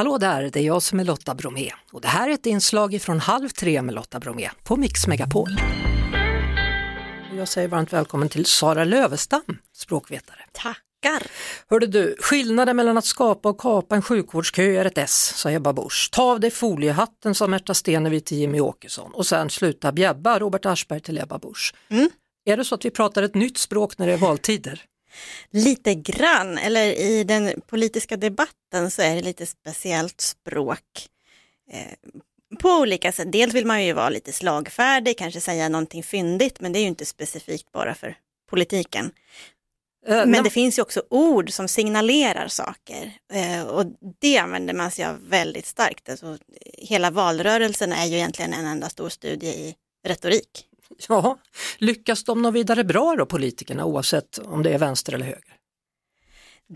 Hallå där, det är jag som är Lotta Bromé och det här är ett inslag från Halv tre med Lotta Bromé på Mix Megapol. Jag säger varmt välkommen till Sara Lövestam, språkvetare. Tackar! Hörde du, skillnaden mellan att skapa och kapa en sjukvårdskö är ett S, sa Ebba Busch. Ta av dig foliehatten, sa Märta Stenevi till Jimmy Åkesson och sen sluta bjäbba Robert Aschberg till Ebba Busch. Mm. Är det så att vi pratar ett nytt språk när det är valtider? Lite grann, eller i den politiska debatten så är det lite speciellt språk. Eh, på olika sätt. Dels vill man ju vara lite slagfärdig, kanske säga någonting fyndigt, men det är ju inte specifikt bara för politiken. Eh, Men det finns ju också ord som signalerar saker eh, och det använder man sig av väldigt starkt. Alltså, hela valrörelsen är ju egentligen en enda stor studie i retorik. Ja, lyckas de nå vidare bra då, politikerna, oavsett om det är vänster eller höger?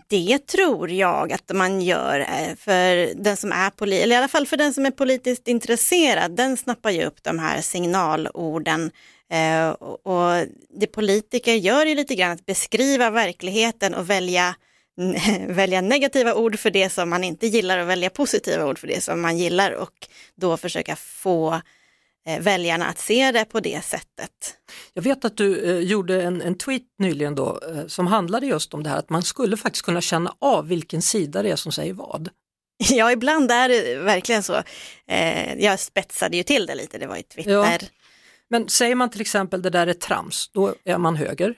Det tror jag att man gör eh, för den som är poli- eller i alla fall för den som är politiskt intresserad. Den snappar ju upp de här signalorden eh, och, det politiker gör ju lite grann att beskriva verkligheten och välja välja negativa ord för det som man inte gillar och välja positiva ord för det som man gillar och då försöka få väljarna att se det på det sättet. Jag vet att du eh, gjorde en, en tweet nyligen då eh, som handlade just om det här att man skulle faktiskt kunna känna av vilken sida det är som säger vad. Ja, ibland är det verkligen så. Eh, jag spetsade ju till det lite, det var ju Twitter. Ja. Ja. Men säger man till exempel det där är trams, då är man höger.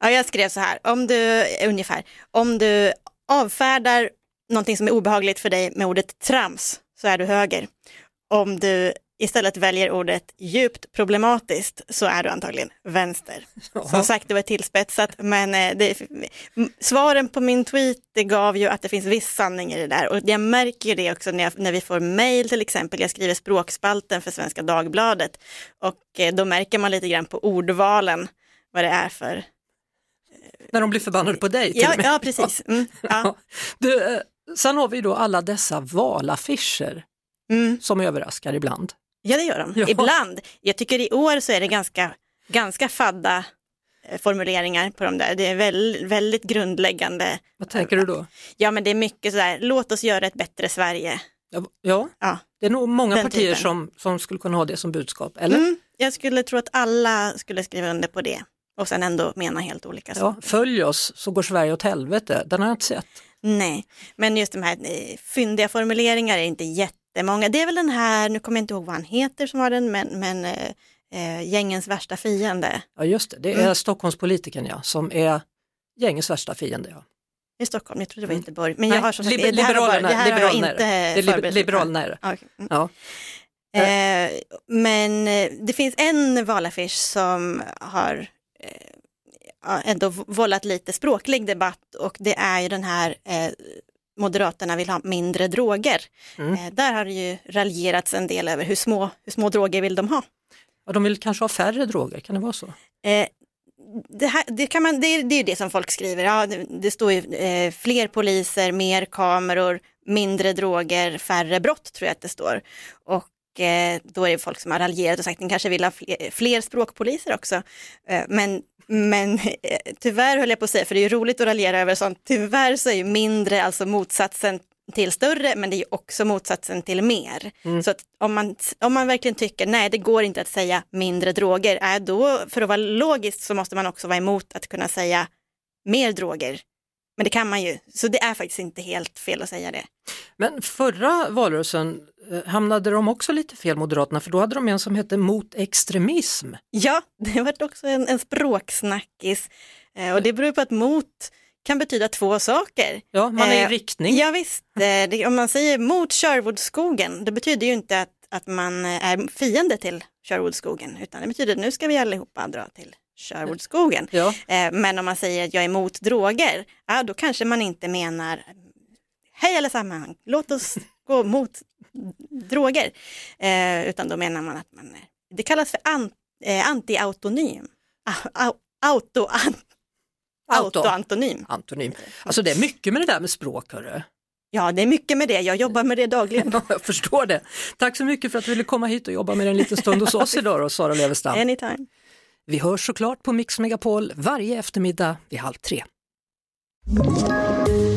jag skrev så här, om du, ungefär, om du avfärdar någonting som är obehagligt för dig med ordet trams så är du höger. Om du istället väljer ordet djupt problematiskt så är du antagligen vänster. Som sagt, det var tillspetsat, men eh, det, svaren på min tweet det gav ju att det finns viss sanning i det där. Och jag märker ju det också när, jag, när vi får mejl till exempel. Jag skriver språkspalten för Svenska Dagbladet och eh, då märker man lite grann på ordvalen vad det är för... När de blir förbannade på dig till Ja, ja precis. Mm, ja. Du, eh, sen har vi då alla dessa valaffischer Mm. som överraskar ibland. Ja, det gör de. Ja. Ibland. Jag tycker i år så är det ganska, ganska fadda eh, formuleringar på de där. Det är väl, väldigt grundläggande. Vad tänker du då? Ja, men det är mycket sådär, låt oss göra ett bättre Sverige. Ja, Ja, Ja. det är nog många Den partier typen. som, som skulle kunna ha det som budskap, eller? Mm, jag skulle tro att alla skulle skriva under på det och sen ändå mena helt olika Ja, saker. följ oss så går Sverige åt helvete, den har jag inte sett. Nej, men just de här eh, fyndiga formuleringar är inte jättemånga. Det är väl den här, nu kommer jag inte ihåg vad han heter som har den, men, men eh, eh, gängens värsta fiende Ja just det, det är Mm. Stockholmspolitikern ja, som är gängets värsta fiende. Ja. i Stockholm. Jag trodde det var Göteborg, men jag har som sagt, liber- det här, har bara, det liberalerna, här har jag inte det. Är liberalerna är det. Mm. Ja. Eh, men eh, det finns en valaffisch som har eh, ändå vållat lite språklig debatt och det är ju den här eh, Moderaterna vill ha mindre droger. Mm. Eh, där har det ju raljerats en del över hur små, hur små droger vill de ha. Ja, de vill kanske ha färre droger, kan det vara så? Eh, det, här, det, kan man, det, är, det är det som folk skriver. Ja, det, det står ju eh, fler poliser, mer kameror, mindre droger, färre brott tror jag att det står. Och eh, då är det folk som har raljerat och sagt att de kanske vill ha fler, fler språkpoliser också. Eh, men men eh, tyvärr höll jag på att säga, för det är ju roligt att raljera över sånt, tyvärr så är ju mindre alltså motsatsen till större, men det är ju också motsatsen till mer. Så att om man, om man verkligen tycker, nej det går inte att säga mindre droger, äh, då för att vara logiskt så måste man också vara emot att kunna säga mer droger. Men det kan man ju, så det är faktiskt inte helt fel att säga det. Men förra valrörelsen eh, hamnade de också lite fel, Moderaterna, för då hade de en som hette mot extremism. Ja, det varit också en, en språksnackis eh, och det beror på att mot kan betyda två saker. Ja, man är i Eh, riktning. Ja, visst, det, om man säger mot Sherwoodskogen, det betyder ju inte att, att man är fiende till Sherwoodskogen, utan det betyder att nu ska vi allihopa dra till Sherwoodskogen. Ja. Eh, Men om man säger att jag är emot droger, ja, då kanske man inte menar hej allesammans, låt oss gå mot droger. Eh, utan då menar man att man är, det kallas för an, eh, anti-autonym. Ah, au- Auto, an, Auto. autoantonym. Antonym. Alltså det är mycket med det där med språk, hörru. Ja, det är mycket med det. Jag jobbar med det dagligen. Ja, jag förstår det. Tack så mycket för att du ville komma hit och jobba med en liten stund hos oss idag då, Sara Lövestam. Anytime. Vi hörs såklart på Mix Megapol varje eftermiddag vid halv tre.